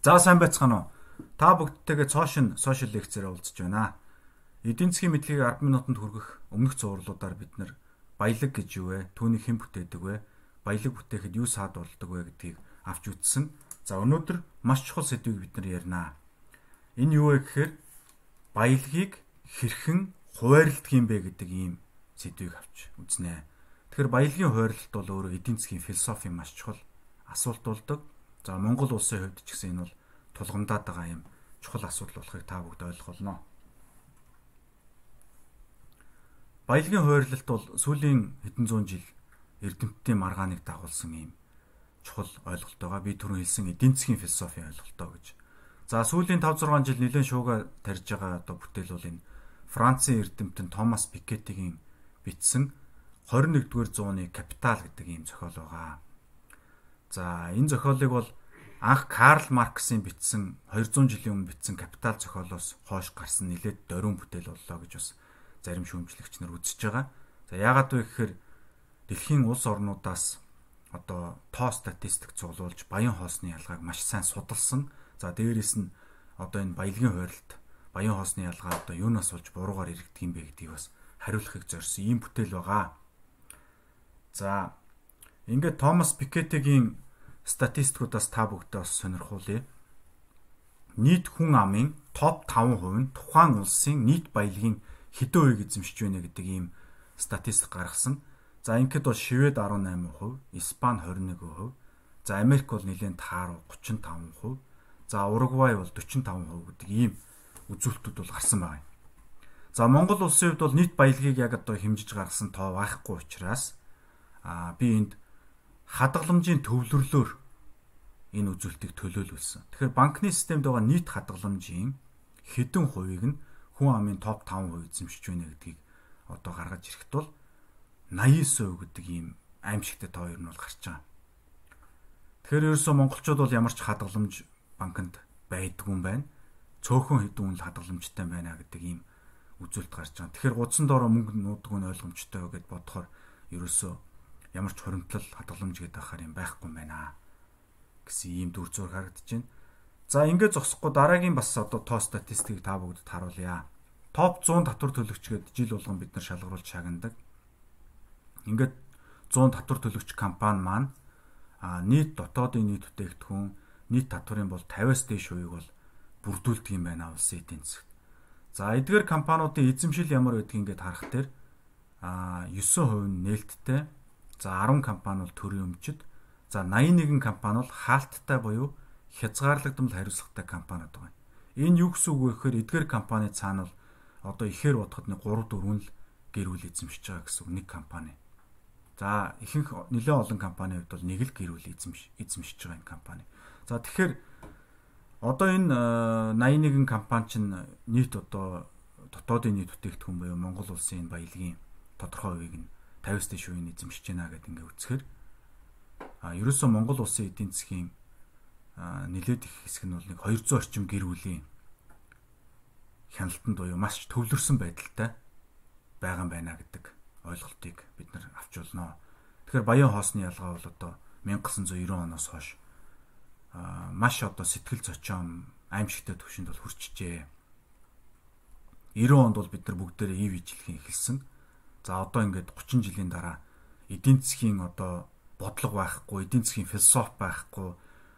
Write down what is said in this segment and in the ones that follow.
За сайн байцгаана уу? Та бүгдтэйгээ цоошин сошиал лекцээр уулзж байна. Эдийн засгийн мэдлэгийг 10 минутанд хүргэх өмнөх зурлуудаар бид нар баялаг гэж юу вэ? Түүнийг хэн бүтээдэг вэ? Баялаг бүтээхэд юу саад болдог вэ гэдгийг авч үзсэн. За өнөөдөр маш чухал сэдвийг бид нар ярина. Энэ юу вэ гэхээр баялагийг хэрхэн хуваарлдаг юм бэ гэдэг ийм сэдвийг авч үзнэ. Тэгэхээр баялагын хуваарлалт бол өөрөө эдийн засгийн философи маш чухал асуулт болдог. За Монгол улсын хувьд ч гэсэн энэ бол тулгамдаад байгаа юм чухал асуудал болохыг та бүгд ойлгох болно. Баялагын хуваарлалт бол сүүлийн хэдэн зуун жил эрдэмтдийн маргааныг дагуулсан юм чухал ойлголт байгаа. Би түрүүн хэлсэн эдийн засгийн философийн ойлголтоо гэж. За сүүлийн 5 6 жил нэлээд шууга тарьж байгаа одоо бүтээл бол энэ Францын эрдэмтэн Томас Пикетигийн бичсэн 21-р зууны капитал гэдэг ийм зохиол байгаа. За энэ зохиолыг бол анх Карл Марксийн бичсэн 200 жилийн өмнө бичсэн Капитал зохиолоос хойш гарсан нэлээд дөрвөн бүтээл боллоо гэж бас зарим шүүмжлэгч нар үзэж байгаа. За яагаад вэ гэхээр дэлхийн улс орнуудаас одоо тоо статистик цуглуулж баян хоосны ялгааг маш сайн судалсан. За дээрэс нь одоо энэ баялагын хойролт баян хоосны ялгаа одоо юунаас болж буруугаар иргэдэг юм бэ гэдгийг бас хариулахыг зорьсон ийм бүтээл байгаа. За Ингээд Томас Пикетигийн статистикуудаас та бүгдээ бас сонирхуулъя. Нийт хүн амын топ 5% нь тухайн улсын нийт баялагын хэдэн үеийг эзэмшиж байна гэдэг ийм статистик гаргасан. За ингээд бол Швед 18%, Испани 21%, за Америк бол нэлээд тааруу 35%, за Уругвай бол 45% гэдэг ийм үзүүлэлтүүд бол гарсан байна. За Монгол улсын хувьд бол нийт баялагийг яг одоо хэмжиж гаргасан тоо байхгүй учраас аа би энд хадгаламжийн төвлөрлөөр энэ үзүүлэлтийг төлөөлүүлсэн. Тэгэхээр банкны системд байгаа нийт хадгаламжийн хэдэн хувийг нь хүн амын топ 5% эзэмшиж байна гэдгийг одоо гаргаж ирэхэд бол 89% гэдэг ийм аимшигтай тоо ер нь бол гарч байгаа. Тэгэхээр ерөөсөө монголчууд бол ямар ч хадгаламж банкнд байдгүй юм байна. Цөөхөн хэдэн үн хадгаламжтай байна гэдэг ийм үзүүлэлт гарч байгаа. Тэгэхээр гудсан доороо мөнгө нуудаг нь ойлгомжтой гэд бодохоор ерөөсөө ямар ч хуримтлал хадгаламж гэдэг ахаар юм байхгүй юм байна гэсэн ийм дүр зураг харагдаж байна. За ингээд зогсохгүй дараагийн бас одоо тоо статистикийг та бүгдэд харуулъя. Топ 100 татвар төлөгчгээд жил болгон бид нар шалгаруулж шагнадаг. Ингээд 100 татвар төлөгч компани маань а нийт дотоодын нийт бүтээгдэхүүн нийт татварын бол 50-аас дээш хувийг бол бүрдүүлдэг юм байна улсын эдийн засагт. За эдгээр компаниудын эзэмшил ямар байдгийг ингээд харах дээр а 9% нь нээлттэй За 10 компани бол төрийн өмчөд. За 81 компани бол хаалттай буюу хязгаарлагдмал хариуцлагатай компаниуд байгаа. Энэ юу гэсэн үг вэ гэхээр эдгээр компани цаана бол одоо ихээр бодоход нэг 3 4 л гэр бүл эзэмшиж байгаа гэсэн үг нэг компани. За ихэнх нэлээд олон компанийн хувьд бол нэг л гэр бүл эзэмш эзэмшиж байгаа энэ компани. За тэгэхээр одоо энэ 81 компани чинь нийт одоо дотоодын нийт бүтээгдэхүүн буюу Монгол улсын баялагын тодорхой хувийг нь 50-с дээш үеийн эзэмшиж байна гэдэг ингээ үзэхээр а ерөөсөө Монгол улсын эдийн засгийн нэлээд их хэсэг нь бол нэг 200 орчим гэр бүлийн хяналтанд буюу маш төвлөрсөн байдалтай байгаа юм байна гэдэг ойлголтыг бид нар авч болно. Тэгэхээр баян хоосны ялгаа бол одоо 1990 оноос хойш маш одоо сэтгэл зочоон аимшигтай төвшөнд бол хүрчжээ. 90 онд бол бид нар бүгдээрээ ив ижилхэн эхэлсэн. За одоо ингээд 30 жилийн дараа эдийн засгийн одоо бодлого байхгүй, эдийн засгийн философи байхгүй,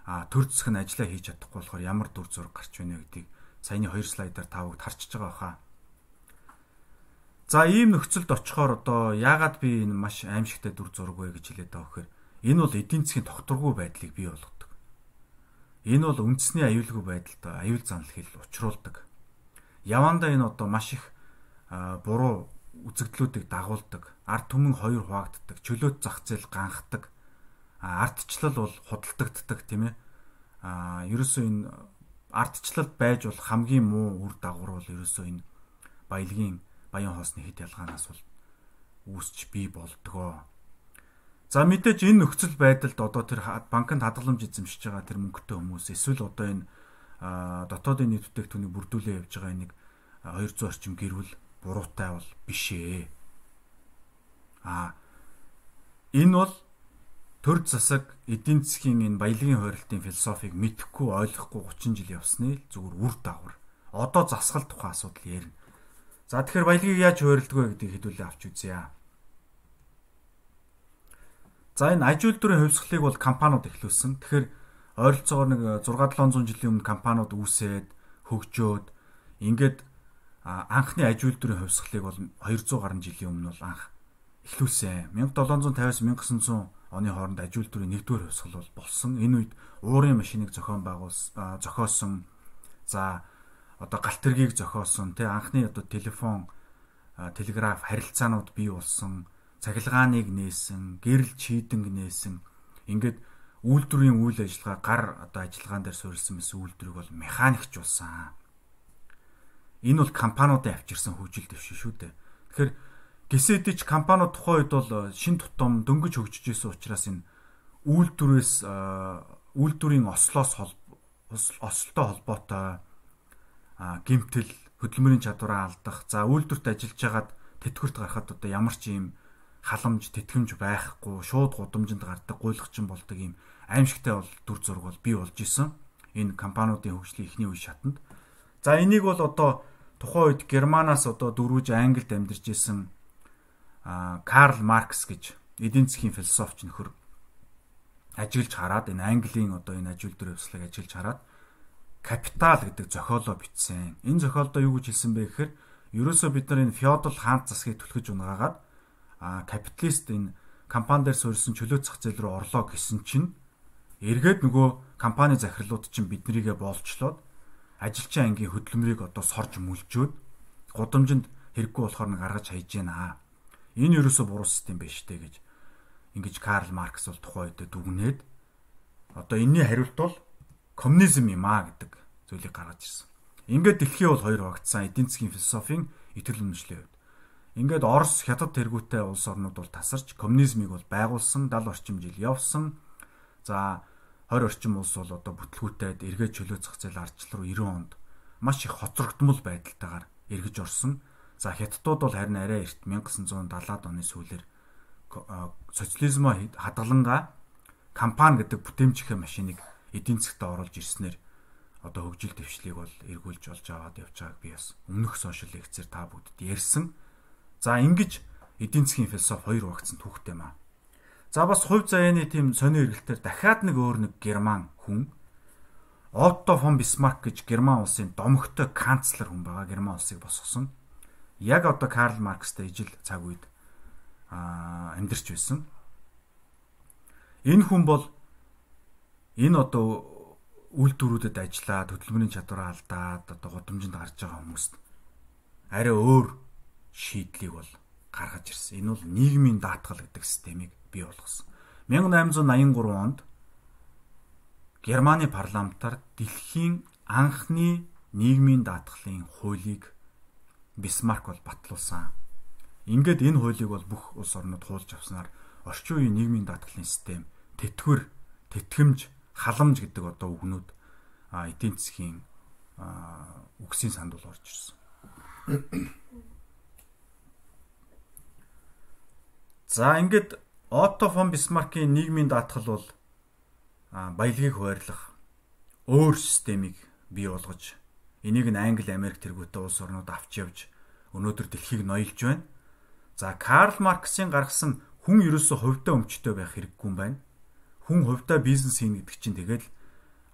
а төр нь ажиллаа хийж чадахгүй болохоор ямар дүр зураг гарч байна гэдгийг саяны хоёр слайдаар тавыг харчиж байгаа хаа. За ийм нөхцөлд очихоор одоо яагаад би энэ маш аимшигтай дүр зураг вэ гэж хэлээд байгаа вэхээр энэ бол эдийн засгийн тогтворгүй байдлыг бий болгодог. Энэ бол үндэсний аюулгүй байдалд аюул занал хэл учруулдаг. Явандаа энэ одоо маш их буруу үзэгдлүүдийг дагуулдаг, ард түмэн хоёр хуваагддаг, чөлөөт зах зээл ганхдаг, ардчлал бол худалдагддаг тийм ээ. Аа ерөөсөө энэ ардчлал байж бол хамгийн муу үр дагавар бол ерөөсөө энэ баялагын баян хоосны хэд ялгаанаас бол үүсч бий болдгоо. За мэдээж энэ нөхцөл байдалд одоо тэр банкнд хадгаламж эзэмшиж байгаа тэр мөнгөтэй хүмүүс эсвэл одоо энэ дотоодын нийт бүтээгдэхүүнийг бүрдүүлээ явж байгаа нэг 200 орчим гэрвэл буруутай бол биш ээ. А энэ бол төр засаг эдийн засгийн энэ баялагын хойролтын философиг мэдхгүй ойлгохгүй 30 жил явсны л зүгээр үр дагавар. Одоо засгал тухайн асуудал ярина. За тэгэхээр баялагыг яаж хойролдог вэ гэдгийг хэдүүлээ авч үзье. За энэ аж үйлдвэрийн хувьсгалыг бол компаниуд эхлүүлсэн. Тэгэхээр ойролцоогоор нэг 6 700 жилийн өмнө компаниуд үүсээд хөгжөөд ингээд анхны аж үйлдвэрийн хувьсгалыг бол 200 гаруй жилийн өмнө бол анх эхлүүлсэн. 1750-аас 1900 оны хооронд аж үйлдвэрийн нэгдүгээр хувьсгал бол болсон. Энэ үед уурын машиныг зохион байгуулсан, зохиосон. За одоо галт тэргийг зохиосон. Тэ анхны одоо телефон, телеграф харилцаанууд бий болсон цахилгааныг нээсэн, гэрэл чийдэнг нээсэн. Ингээд үйлдвэрийн үйл ажиллагаа гар одоо ажиллагаан дээр суурилсан мэс үйлдвэрийг бол механикчулсан. Энэ бол компаниудын авчирсан хөгжил дэвшин шүү дээ. Тэгэхээр гисэдэж компаниуд тухайн үед бол шин тутам дөнгөж хөгжиж исэн учраас энэ үйлдвэрээс үйлдвэрийн ослоос ослолтой холбоотой гимтэл хөдөлмөрийн чадвараа алдах. За үйлдвэрт ажиллаж хагаад тэтгэврт гарахад одоо ямар ч юм халамж тэтгэмж байхгүй шууд гудамжинд гардаг гуйлгчин болдог юм аимшигтай бол дүр зураг бол бий болж исэн энэ компаниудын хөгжлийн эхний үе шатанд за энийг бол одоо тухайн үед германаас одоо дөрвөж англид амьдарч исэн Карл Маркс гэж эдийн засгийн философч нөхөр ажиллаж хараад энэ Английн одоо энэ аж үйлдвэрийн өслөг ажиллаж хараад капитал гэдэг зохиолоо бичсэн. Энэ зохиолдоо юу гэж хэлсэн бэ гэхээр ерөөсөө бид нар энэ феодал хаант засгийг түлхэж унгаагаад а капиталист энэ компани дээр суурьсан чөлөө зах зээл рүү орлоо гэсэн чинь эргээд нөгөө компани захирлууд чинь биднийгээ боолчлоод ажилчин ангийн хөдөлмөрийг одоо сорж мүлжөөд гудамжинд хэрэггүй болохоор нь гаргаж хайж байна. Энэ ерөөсө буруу систем биш үү гэж ингэж Карл Маркс бол тухайн үед дүгнээд одоо энэний хариулт бол коммунизм юм а гэдэг зүйлийг гаргаж ирсэн. Ингээд дэлхий бол хоёр багтсан эдийн засгийн философийн итгэл үнэмшлийн хувьд. Ингээд Орос хятад тэргүүтэй улс орнууд бол тасарч коммунизмыг бол байгуулсан 70 орчим жил явсан. За 20 орчим улс бол одоо бүтлгүүтээд эргээ чөлөө зах зээл ардчил руу 90 онд маш их хоцрогдмол байдалтайгаар эргэж орсон. За хятадууд бол харин арай эрт 1970-аад оны сүүлээр социализмо хадгалангаа компани гэдэг бүтээмжийнхээ машиныг эдийн засгт оруулж ирснээр одоо хөгжил дэвшлийг бол эргүүлж олж аваад явж байгааг би бас өмнөх сошиал лекцээр та бүгдд ярьсан. За ингэж эдийн засгийн философи хоёр багцсан түүхтэй маа. За бас хувь заяаны тийм сони эргэлтээр дахиад нэг өөр нэг герман хүн Отто фон Бисмарк гэж герман улсын домогтой канцлер хүн байгаа. Герман улсыг босгосон. Яг одоо Карл Маркстэй ижил цаг үед амьдарч байсан. Энэ хүн бол энэ одоо үйлдвэрүүдэд ажиллаад хөдөлмөрийн чадвараа алдаад одоо гудамжинд гарч байгаа хүмүүст арай өөр шийдлийг бол гаргаж ирсэн. Энэ бол нийгмийн даатгал гэдэг системийг бий болгосон. 1883 онд Германы парламентаар дэлхийн анхны нийгмийн даатгалын хуулийг Бисмарк бол батлуулсан. Ингээд энэ хуулийг бол бүх улс орнууд хуулж авснаар орчин үеийн нийгмийн даатгалын систем тэтгэвэр, тэтгэмж, халамж гэдэг одоо үгнүүд эдийн засгийн үгсийн санд бол орж ирсэн. За ингээд Отто фон Бисмаркийн нийгмийн даатгал бол баялагийг хуваарлах өөр системийг бий болгож энийг нь Англи, Америк тэргүүтээ улс орнууд авч явж өнөөдөр дэлхийг ноёлж байна. За Карл Марксийн гаргасан хүн ерөөсөө хувьдаа өмчтэй байх хэрэггүй юм байна. Хүн хувьдаа бизнес хийнэ гэдэг чинь тэгэл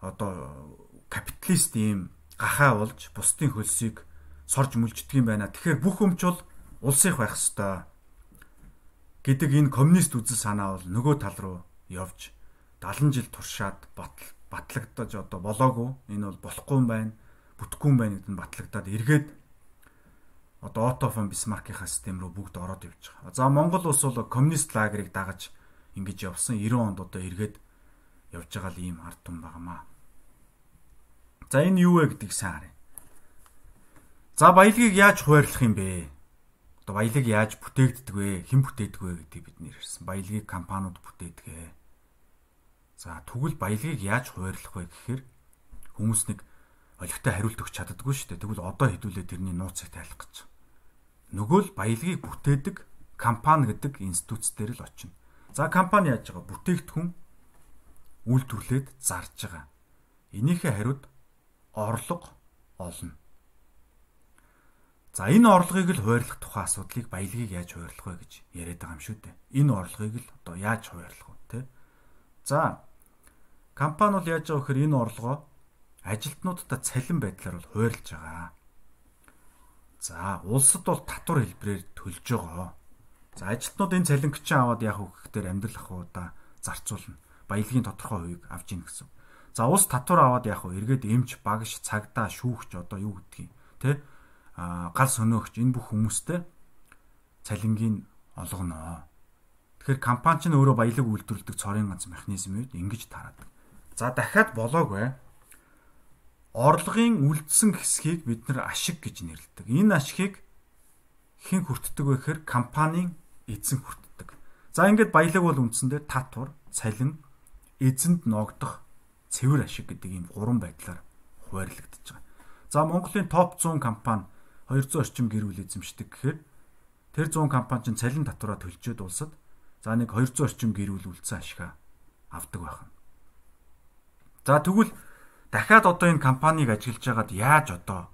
одоо капиталист ийм гахаа болж бусдын хөлсийг сорж мүлждэг юм байна. Тэгэхээр бүх өмч бол улсынх байх ёстой гэдэг энэ коммунист үзэл санаа бол нөгөө тал руу явж 70 жил туршаад батлагдаж одоо болоогүй энэ бол болохгүй юм байна бүтэхгүй юм байна гэдээ батлагдаад эргээд одоо Отто фон Бисмаркийнхаа систем рүү бүгд ороод явж байгаа. За Монгол улс бол коммунист лагерыг дагаж ингэж явсан 90 онд одоо эргээд явж байгаа л ийм ард тум байгаамаа. За энэ юу вэ гэдгийг сайн харъя. За баялагийг яаж хуваарлах юм бэ? одоо баялаг яаж бүтээгддэг вэ? Хэн бүтээдэг вэ гэдгийг бид нэр ирсэн. Баялагийг компаниуд бүтээдэг. За тэгвэл баялагийг яаж хуваарлах вэ гэхээр хүмүүс нэг олигтой хариулт өгч чаддаггүй шүү дээ. Тэгвэл одоо хэдүүлээ тэрний нууцыг тайлах гэж. Нөгөө л баялагийг бүтээдэг компани гэдэг институц дээр л очино. За компани яаж байгаа? Бүтээгдэхүүн үйлдвэрлээд зарж байгаа. Энийхээ хариуд орлого олно. За энэ орлогыг л хуваарлах тухай асуудлыг баялагийг яаж хуваарлах вэ гэж яриад байгаа юм шүү дээ. Энэ орлогыг л одоо яаж хуваарлах вэ, тэ? За компани бол яаж байгаа гэхээр энэ орлогоо ажилтнуудад цалин байдлаар бол хуваарлаж байгаа. За улсад бол татвар хэлбэрээр төлж байгаа. За ажилтнууд энэ цалингчин аваад яах вэ гэхээр амьдрал ахуйдаа зарцуулна. Баялагын тодорхой хувийг авч ийн гэсэн. За улс татвар аваад яах вэ? Эргээд эмч, багш, цагдаа, шүүгч одоо юу гэдгийг тэ а гал сөнөөгч энэ бүх хүмүүстэй цалингийн олгоно. Тэгэхээр компани ч өөрөө баялаг үйлдвэрлэдэг цорын ганц механизм үед ингэж таардаг. За дахиад болоогүй орлогын үлдсэн хэсгийг бид нар ашиг гэж нэрлэдэг. Энэ ашигыг хэн хүртдэг вэ гэхээр компанийн эзэн хүртдэг. За ингээд баялаг бол үндсэндээ татвар, цалин, эзэнд ногдох цэвэр ашиг гэдэг ийм гурван байдлаар хуваарлагдаж байгаа. За Монголын топ 100 компани 200 орчим гэр бүл эзэмшдэг гэхээр тэр 100 компани чинь цалин татвараа төлчөөд улсад за нэг 200 орчим гэр бүл үлдсэн ашигаа авдаг байна. За тэгвэл дахиад одоо энэ компанийг ажиглаж байгаад яаж одоо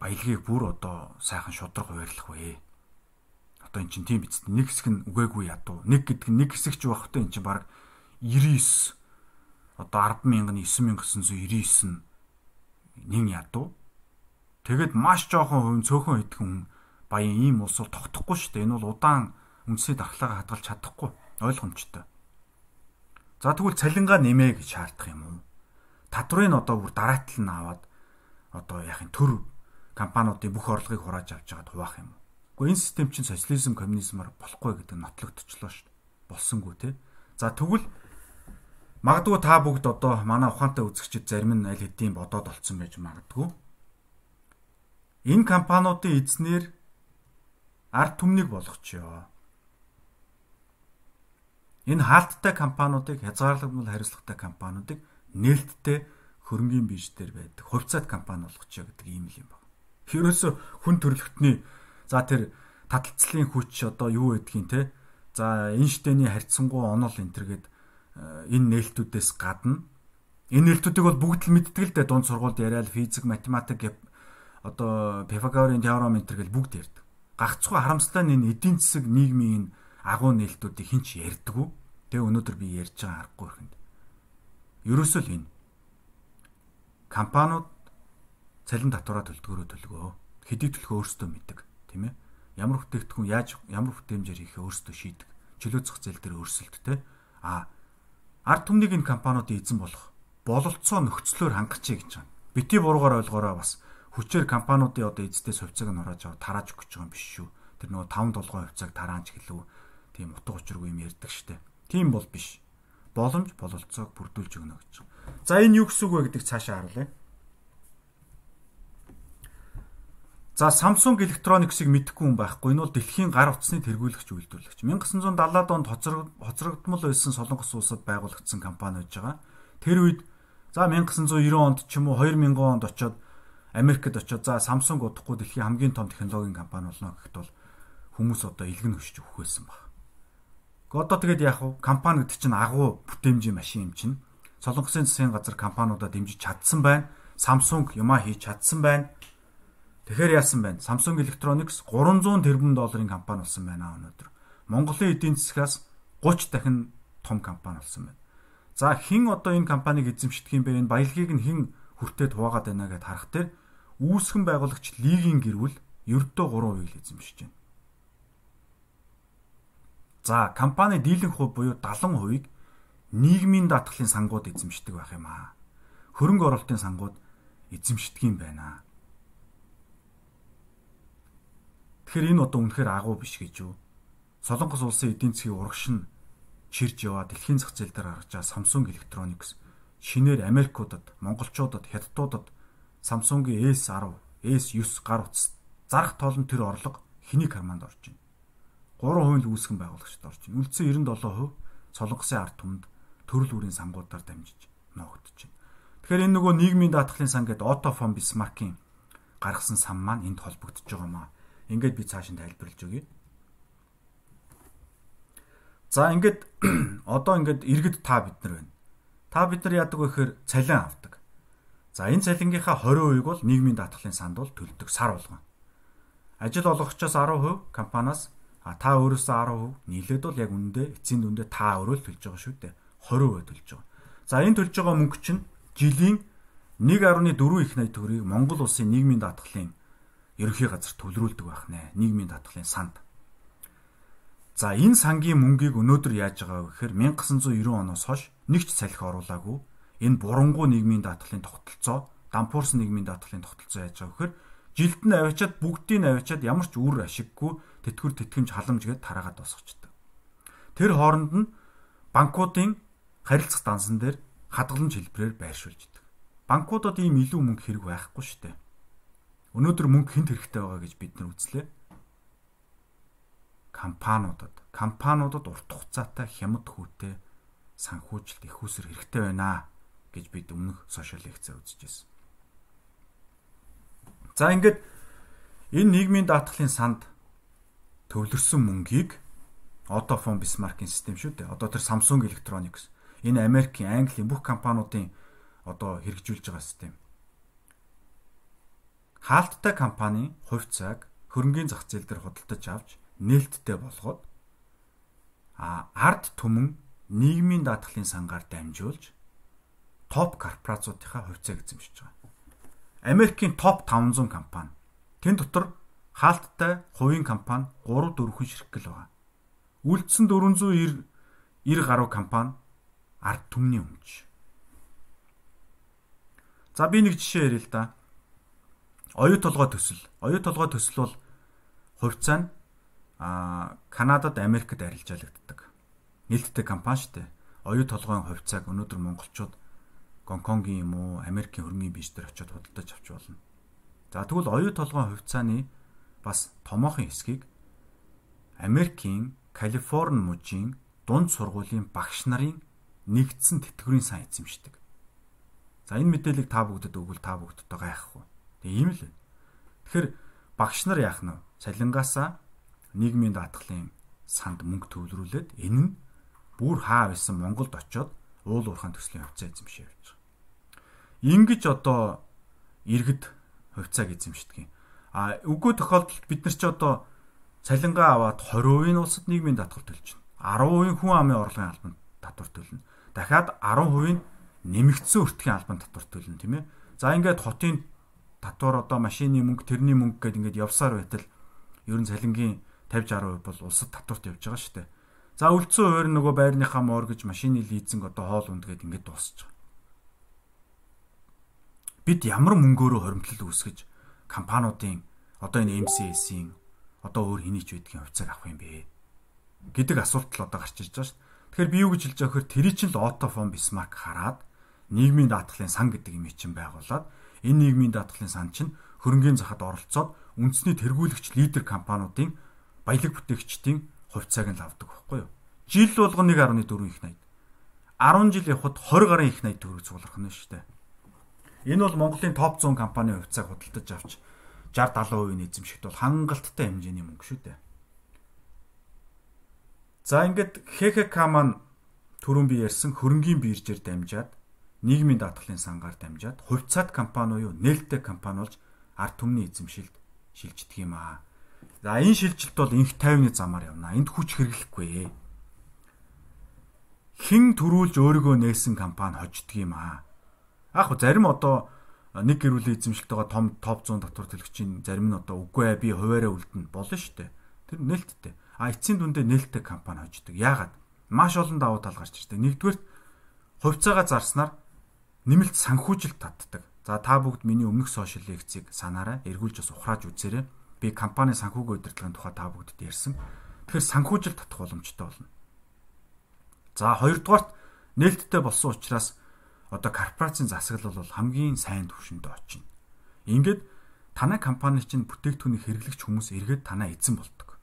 баялагийг бүр одоо сайхан шудраг хуваарлах вэ? Одоо эн чинь тийм биз дээ. Нэг хэсэг нь үгээгүй ядуу. Нэг гэдэг нь нэг хэсэг ч багтай эн чинь баг 99 одоо 100000 9999 нин ядуу. Тэгэд маш жоохон хувь цөөхөн идэхэн баян ийм улс бол тогтохгүй шүү дээ. Энэ бол удаан үндсээ дархлаагаа хадгалж чадахгүй ойлгомжтой. За тэгвэл цалингаа нэмээ гэж шаардах юм уу? Татврыг одоо бүр дараатал нь аваад одоо яахын төр компаниудын бүх орлогыг хурааж авч байгаад хуваах юм? Гэхдээ энэ систем чинь социализм коммунизмаар болохгүй гэдэг нотлогдчихлоо шүү дээ. Болсонгүй те. За тэгвэл магадгүй та бүгд одоо манай ухаантай үзэгчид зарим нь аль хэдийн бодоод олцсон байж магадгүй. Энэ компаниудын эзнэр ард түмнийг болгочихё. Энэ хаалттай компаниудыг хязгаарлагдмал хариуцлагатай компаниудыг нээлттэй хөрөнгөний бирж дээр байдаг хувьцаат компани болгочихё гэдэг ийм л юм байна. Ерөөсө хүн төрөлхтний за тэр таталцлын хүч одоо юу гэдгийг те за Эйнштейний харьцангуй онол энтергээд э, энэ нээлтүүдээс гадна энэ нээлтүүдийг бол бүгд л мэддэг л дээ дунд сургуульд яриад физик математик одоо Пифагорын теорем энтер гэл бүгд ярьдаг. Гагцхуу харамсалтай нь энэ эдийн засаг нийгмийн агуу нээлтүүдийг хинч ярьдаггүй. Тэгээ өнөөдөр би ярьж байгаа аргагүй ихэнд. Ерөөсөө л энэ. Компаниуд цалин татвараа төлдгөрөө төлгөө. Хэдий төлөхөө өөрсдөө мэддэг, тийм ээ. Ямар бүтээгдэхүүн яаж ямар бүтээмжээр хийхээ өөрсдөө шийдэг. Чөлөө зах зээл дээр өрсөлдтэй. А ард түмнийг энэ компаниудын эзэн болох бололцоо нөхцлөөр хангachъя гэж байна. Бити буруугаар ойлгоорой бас хүчээр компаниудын одоо эзэдээс хувьцааг нь хурааж аваад тарааж өгч байгаа юм биш шүү. Тэр нөгөө 5 толгой хувьцааг тарааж гэлүү. Тийм утга учиргүй юм ярьдаг штэ. Тийм бол биш боломж бололцоог бүрдүүлж өгнө гэж. За энэ юу гэсэн үг вэ гэдэг цаашаа харуулъя. За Samsung Electronics-ыг мэдхгүй хүн байхгүй. Энэ бол дэлхийн гар утасны тэргүүлэгч үйлдвэрлэгч. 1970-аад онд хоцрогдмол байсан Солонгос улсад байгуулагдсан компани байж байгаа. Тэр үед за 1990 онд ч юм уу 2000 онд очоод Америкт очоод за Samsung удахгүй дэлхийн хамгийн том технологийн компани болно гэхэд бол хүмүүс одоо илгэн хөшж өгөх байсан баг. Одоо тэгээд яах вэ? Компани гэдэг чинь агуу бүтээмжийн машин юм чинь. Солонгосын засгийн газар компаниудаа дэмжиж чадсан байна. Samsung юмаа хийж чадсан байна. Тэгэхээр яасан байна? Samsung Electronics 300 тэрбум долларын компани болсон байна өнөөдөр. Монголын эдийн засгаас 30 дахин том компани болсон байна. За хэн одоо энэ компанийг эзэмшдэг юм бэ? Энэ баялагийг нь хэн хүртээд хуваагаад байна гэдээ харах дээр үүсгэн байгуулагч лигийн гэрвэл ердөө 3% л эзэмшиж байна. За компани дийлэнх хувь буюу 70%-ийг нийгмийн даатгалын сангууд эзэмшдэг байх юм аа. Хөрөнгө оруулалтын сангууд эзэмшдэг юм байна. Тэгэхээр энэ одоо үнэхээр агуу биш гэж юу? Солонгос улсын эдийн засгийн урагш нь чирж яваа дэлхийн зах зээл дээр гаргаж Samsung Electronics шинээр Америкуудад, монголчуудад, хятадуудад Samsung-ийн S10, S9 гар утас зарах тоолн тэр орлого хэний карманд орж байна. 3% л үүсгэн байгуулагчд орж байна. Үлдсэн 97% Солонгосын ард түмэнд төрөл бүрийн сангуудаар дамжиж ноогдож байна. Тэгэхээр энэ нөгөө нийгмийн даатгалын сан гэдэг Отофон Бисмаркийн гаргасан сан маань энд холбогдож байгаа маа. Ингээд би цааш нь тайлбарлаж өгье. За ингээд одоо ингээд иргэд та бид нар байна. Та бид нар яадаг вэ гэхээр цалин авдаг. За энэ цалингийнхаа 20% бол нийгмийн даатгалын санд бол төлдөг сар болгон. Ажил олгогчоос 10% компаниас а та өөрөөсөө 10% нийлээд бол яг үнэндээ эцсийн дүндээ та өөрөө л төлж байгаа шүү дээ. 20% төлж байгаа. За энэ төлж байгаа мөнгө чинь жилийн 1.4 их найт төгрөгийг Монгол улсын нийгмийн даатгалын ерөнхий газар төлрүүлдэг байх нэ. Нийгмийн даатгалын санд. За энэ сангийн мөнгийг өнөөдөр яаж байгаа вэ гэхээр 1990 оноос хойш нэгч салхи оруулаагүй энэ бурангуй нийгмийн даатгалын тогтолцоо, дампуурсан нийгмийн даатгалын тогтолцоо яаж байгаа вэ гэхээр жилд нь аваачаад бүгдийг нь аваачаад ямар ч үр ашиггүй тэтгэр тэтгэмж халамж гээд тараагаад босгочдөг. Тэр хооронд нь банкуудын харилцах дансан дээр хадгаламж хэлбэрээр байршуулждаг. Банкудад ийм илүү мөнгө хэрэг байхгүй шүү дээ. Өнөөдөр мөнгө хинт хэрэгтэй байгаа гэж бид нар үзлээ компаниудад компаниудад урт хугацаатай хямд хүүтэй санхүүжилт их усэр хэрэгтэй байна гэж бид өмнөх сошиал лекцээр үзчихсэн. За ингээд энэ нийгмийн даатгалын санд төвлөрсөн мөнгийг одоо фон Бисмаркийн систем шүү дээ. Одоо тэр Samsung Electronics энэ Америкийн, Английн бүх компаниудын одоо хэрэгжүүлж байгаа систем. Хаалттай компани хувьцааг хөрөнгөний зах зээл дээр худалдаж авч нээлттэй болгоод а ард түмэн нийгмийн даатгалын сангаар дамжуулж топ корпорациудынхаа хувьцааг эзэмшиж байгаа. Америкийн топ 500 компани. Тэн дотор хаалттай хувийн компани 3 4 хүн ширхгэл байгаа. Үлдсэн 490 90 гаруй компани ард түмний өмч. За би нэг жишээ ярил л да. Оюу толгой төсөл. Оюу толгой төсөл бол хувьцаа нь а Канадад Америкт арилжаалагддаг. Нээлттэй компани шүү дээ. Оюу толгойн хувьцааг өнөөдөр монголчууд Гонконгийн юм уу Америкийн хөрөнгөний бирж дээр очиод худалдаж авч болно. За тэгвэл оюу толгойн хувьцааны бас томоохон хэсгийг Америкийн Калифорни мужийн дунд сургуулийн багш нарын нэгдсэн тэтгэврийн сан эзэмшдэг. За энэ мэдээллийг та бүгдэд өгвөл та бүгдтэй гайхгүй. Тэгээ ийм л байна. Тэгэхээр багш нар яах нь вэ? Цалингаасаа нийгмийн даатгалын санд мөнгө төвлөрүүлээд энэ нь бүр хаа байсан Монголд очоод уул уурхайн төслийн хувьцаа эзэмшээ явж байгаа. Ингиж одоо иргэд хувьцааг эзэмшдэг юм. А үгүй тохиолдолд бид нар ч одоо цалингаа аваад 20% нь улсад нийгмийн даатгал төлж байна. 10% хүн амын орлогын албанд татвар төлнө. Дахиад 10% нь нэмэгдсэн өртгийн албанд татвар төлнө тийм ээ. За ингээд хотын татвар одоо машины мөнгө, тэрний мөнгө гэдээ ингээд явсаар байтал ер нь цалингийн 50 60% бол улсад татварт явж байгаа шүү дээ. За үлдсэн хуваар нөгөө байрныхаа моргэж машины лизинг одоо хоол ундгээд ингээд дуусч байгаа. Бид ямар мөнгөөрөө хоримтлал үүсгэж компаниудын одоо энэ MCS-ийн одоо өөр хэний ч байдгийн хувьцааг авах юм бэ гэдэг асуулт л одоо гарч ирж байгаа шүү. Тэгэхээр би юу гэж хэлж байгаа вэхээр тэр чинь л Autofon Bismarck хараад нийгмийн даатгалын сан гэдэг юм чинь байгуулад энэ нийгмийн даатгалын сан чинь хөрөнгөний захад оролцоод үндэсний тэргүүлэгч лидер компаниудын баялаг бүтээгчдийн хувьцааг нь авдаг байхгүй юу? Жил болгоно 1.4 их найд. 10 жил явхад 20 гаруй их найд төгрөг цуглах нь шүү дээ. Энэ бол Монголын топ 100 компанийн хувьцааг худалдаж авч 60 70% эзэмшигт бол хангалттай хэмжээний мөнгө шүү дээ. За ингээд ХХК маань түрүүн би ярьсан хөрөнгийн биржээр дамжаад нийгмийн даатгалын сангаар дамжаад хувьцаат компани уу нээлттэй компани болж ард түмний эзэмшилд шилждэг юм аа. За энэ шилжилт бол инх тайвны замаар явна. Энд хүч хэрэглэхгүй. Хин төрүүлж өөрийгөө нээсэн компани хождөг юм аа. Яг зарим одоо нэг гэр бүлийн эзэмшилтэйгээ том топ 100 татвар төлөгчийн зарим нь одоо үгүй ээ би хуваараа үлдэнэ болно шүү дээ. Тэр нээлттэй. А эцсийн дүндээ нээлттэй компани хождөг. Яагаад? Маш олон давуу тал гарч ирдэг. Нэгдүгээр хувьцаагаа зарснаар нэмэлт санхүүжилт татдаг. За та бүгд миний өмнөх сошиал лекцийг санаарай. Эргүүлж бас ухрааж үзээрэй би компани санхүүгийн удирдлагын тухай та бүгдд ярьсан. Тэгэхээр санхүүжилт татах боломжтой болно. За хоёрдугаарт нээлттэй болсон учраас одоо корпорацийн засаглал бол хамгийн сайн түвшинд очино. Ингээд танай компани чинь бүтээгдэхүүний хэрэглэгч хүмүүс эргээд танай эзэн болдог.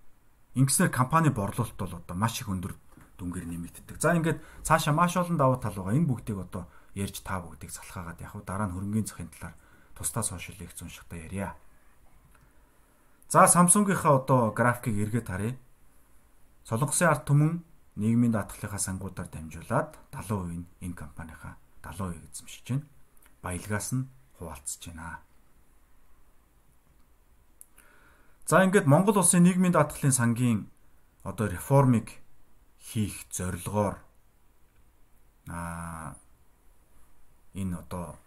Ингэснээр компани борлуулалт бол одоо маш их өндөр дүнгээр нэмэгддэг. За ингээд цаашаа маш олон давуу тал байгаа. Энэ бүгдийг одоо ярьж та бүгдийг залхаагаад яг дараа нь хөрөнгөний захын талаар тусдаа сошиал лекц уншихтаа ярья. За Samsung-ийнхаа одоо графикийг эргээд харъя. Солонгосын ард түмэн нийгмийн даатгалынхаа сангуудаар дамжуулаад 70% нь энэ компанийнхаа 70% эзэмшиж байна. Баялгаас нь хуваалцж байна. За ингээд Монгол улсын нийгмийн даатгалын сангийн одоо реформыг хийх зорилгоор аа энэ одоо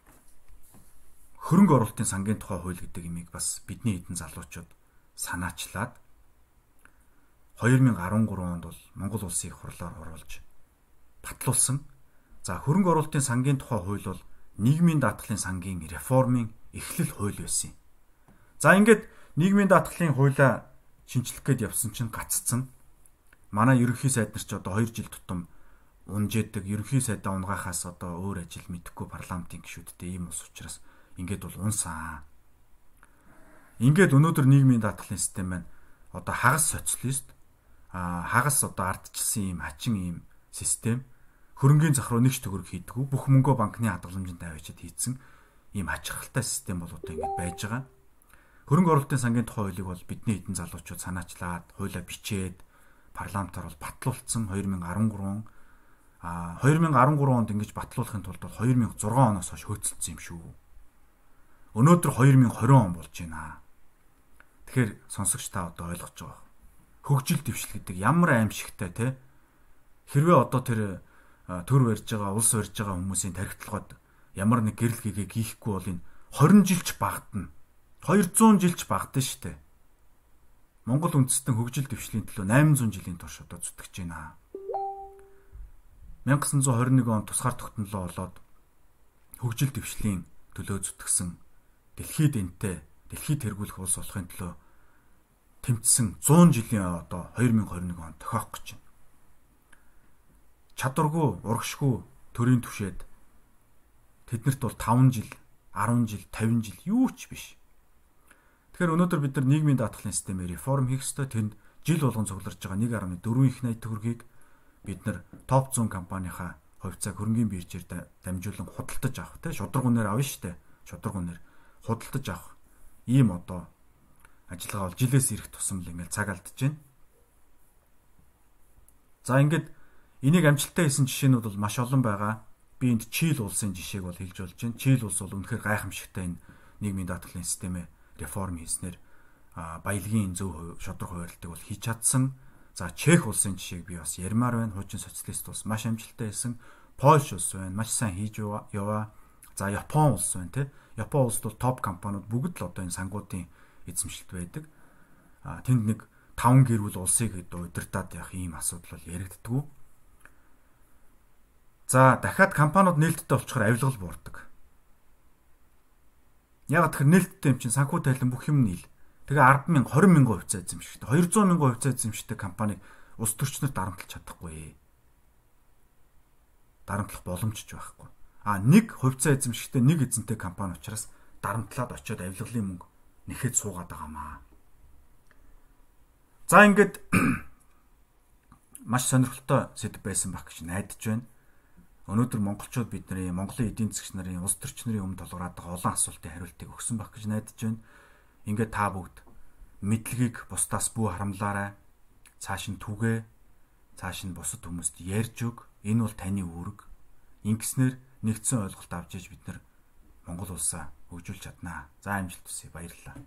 хөрөнгө оруулалтын сангийн тухай хууль гэдэг имийг бас бидний хэдэн залуучууд санаачлаад 2013 онд бол Монгол улсыг хурлаар оруулж батлуулсан. За хөрөнгө оруулалтын сангийн тухай хууль бол нийгмийн даатгалын сангийн реформын эхлэл хууль байсан юм. За ингээд нийгмийн даатгалын хуулиа шинчлэх гээд явсан чинь гаццсан. Манай ерөнхий сайд нар ч одоо 2 жил тутам унжээдэг ерөнхий сайдаа унгахаас одоо өөр ажил мэдэхгүй парламентын гишүүдтэй ийм ус учраас ингээд бол унсан. Ингээд өнөөдөр нийгмийн даатгалын систем байна. Одоо хагас социалист хагас одоо ардчилсан ийм хачин ийм систем хөрөнгөний зах руу нэгч төгрөг хийдгүү бүх мөнгөө банкны хадгаламжинд тавьчиад хийцэн ийм ачирхалтай систем бол одоо ингэж байж байгаа. Хөрөнгө оруулалтын сангийн тухай хуулийг бол бидний хэдэн залуучууд санаачлаад хуулиа бичээд парламентаар бол батлуулсан 2013 он А 2013 онд ингэж батлуулахын тулд бол 2006 оноос хойш хөөцөлдсөн юм шүү. Өнөөдөр 2020 он болж байна. Тэгэхээр сонсогч та одоо ойлгож байгаа. Хөгжил дэвшил гэдэг ямар аимшигтай те хэрвээ одоо тэр төр барьж байгаа улс барьж байгаа хүмүүсийн тархитлагод ямар нэг гэрэл гэгээ гийхгүй бол энэ 20 жилч багтана. 200 жилч багтана штэ. Монгол үндэстэн хөгжил дэвшлийн төлөө 800 жилийн турш одоо зүтгэж байна. 1921 он тусгаар тогтнолоо болоод хөгжил дэвшлийн төлөө зүтгэсэн дэлхийд энтэй дэлхийд тэргүүлэх улс болохын төлөө тэмцсэн 100 жилийн одоо 2021 он тохиох гэж байна. Чадваргүй, урагшгүй төрийн түвшээд тэднэрт бол 5 жил, 10 жил, 50 жил юу ч биш. Тэгэхээр өнөөдөр бид нар нийгмийн даатгалын системээр реформ хийх ёстой. Тэнд жил болгон цугларж байгаа 1.4 их найт төгрөгийг бид нар топ 100 компанийхаа хувьцааг хөрөнгөний биржээр дамжуулан худалдаж авах те шудраг үнээр авна штэ шудраг үнээр худалдаж авах ийм одоо ажиллагаа бол жилээс ирэх тусамл ингээл цаг алдж байна. За ингээд энийг амжилттай хийсэн жишээнүүд бол маш олон байгаа. Би энд Чил улсын жишээг бол хэлж болж байна. Чил улс бол үнэхээр гайхамшигтай энэ нийгмийн даатгалын системээ реформ хийснээр баялагын зөв шудраг хуваарлтыг бол хийж чадсан. За Чех улсын жишээг би бас ярмаар байна. Хуучин социалист улс маш амжилттай байсан. Польш улс байна. Маш сайн хийж яваа. За Япон улс байна тий. Япон улсд бол топ компаниуд бүгд л одоо энэ сангуудын эзэмшилт байдаг. А тэнд нэг таван гэрүүл улсыг удирдах ийм асуудал бол яригддгүү. За дахиад компаниуд нээлттэй болчихоор авилгал буурдаг. Яг тэгэхээр нээлттэй юм чинь санхүү тайлан бүх юм нийл. Тэгээ 10 мянга 20 мянган хувьцаа эзэмшигтэй 200 мянган хувьцаа эзэмшигтэй компаниг улс төрчнөр дарамтлах чадахгүй. Дарамтлах боломжч байхгүй. А нэг хувьцаа эзэмшигтэй нэг эзэнтэй компани учраас дарамтлаад очиод авилгалын мөнгө нэхэд суугаад байгаамаа. За ингээд маш сонирхолтой сэдв байсан байх гэж найдаж байна. Өнөөдөр монголчууд бидний Монголын эдийн засгч нарын улс төрчнөрийн өмнө толгораад байгаа олон асуултын хариултыг өгсөн байх гэж найдаж байна. Ингээд та бүгд мэдлэгийг бусдаас бүү харамлаарай. Цааш нь түгээ. Цааш нь бусад хүмүүст ярьж өг. Энэ бол таны үүрэг. Ингэснээр нэгдсэн ойлголт авч иж бид нар Монгол улсаа хөгжүүлж чаднаа. За амжилт хүсье. Баярлалаа.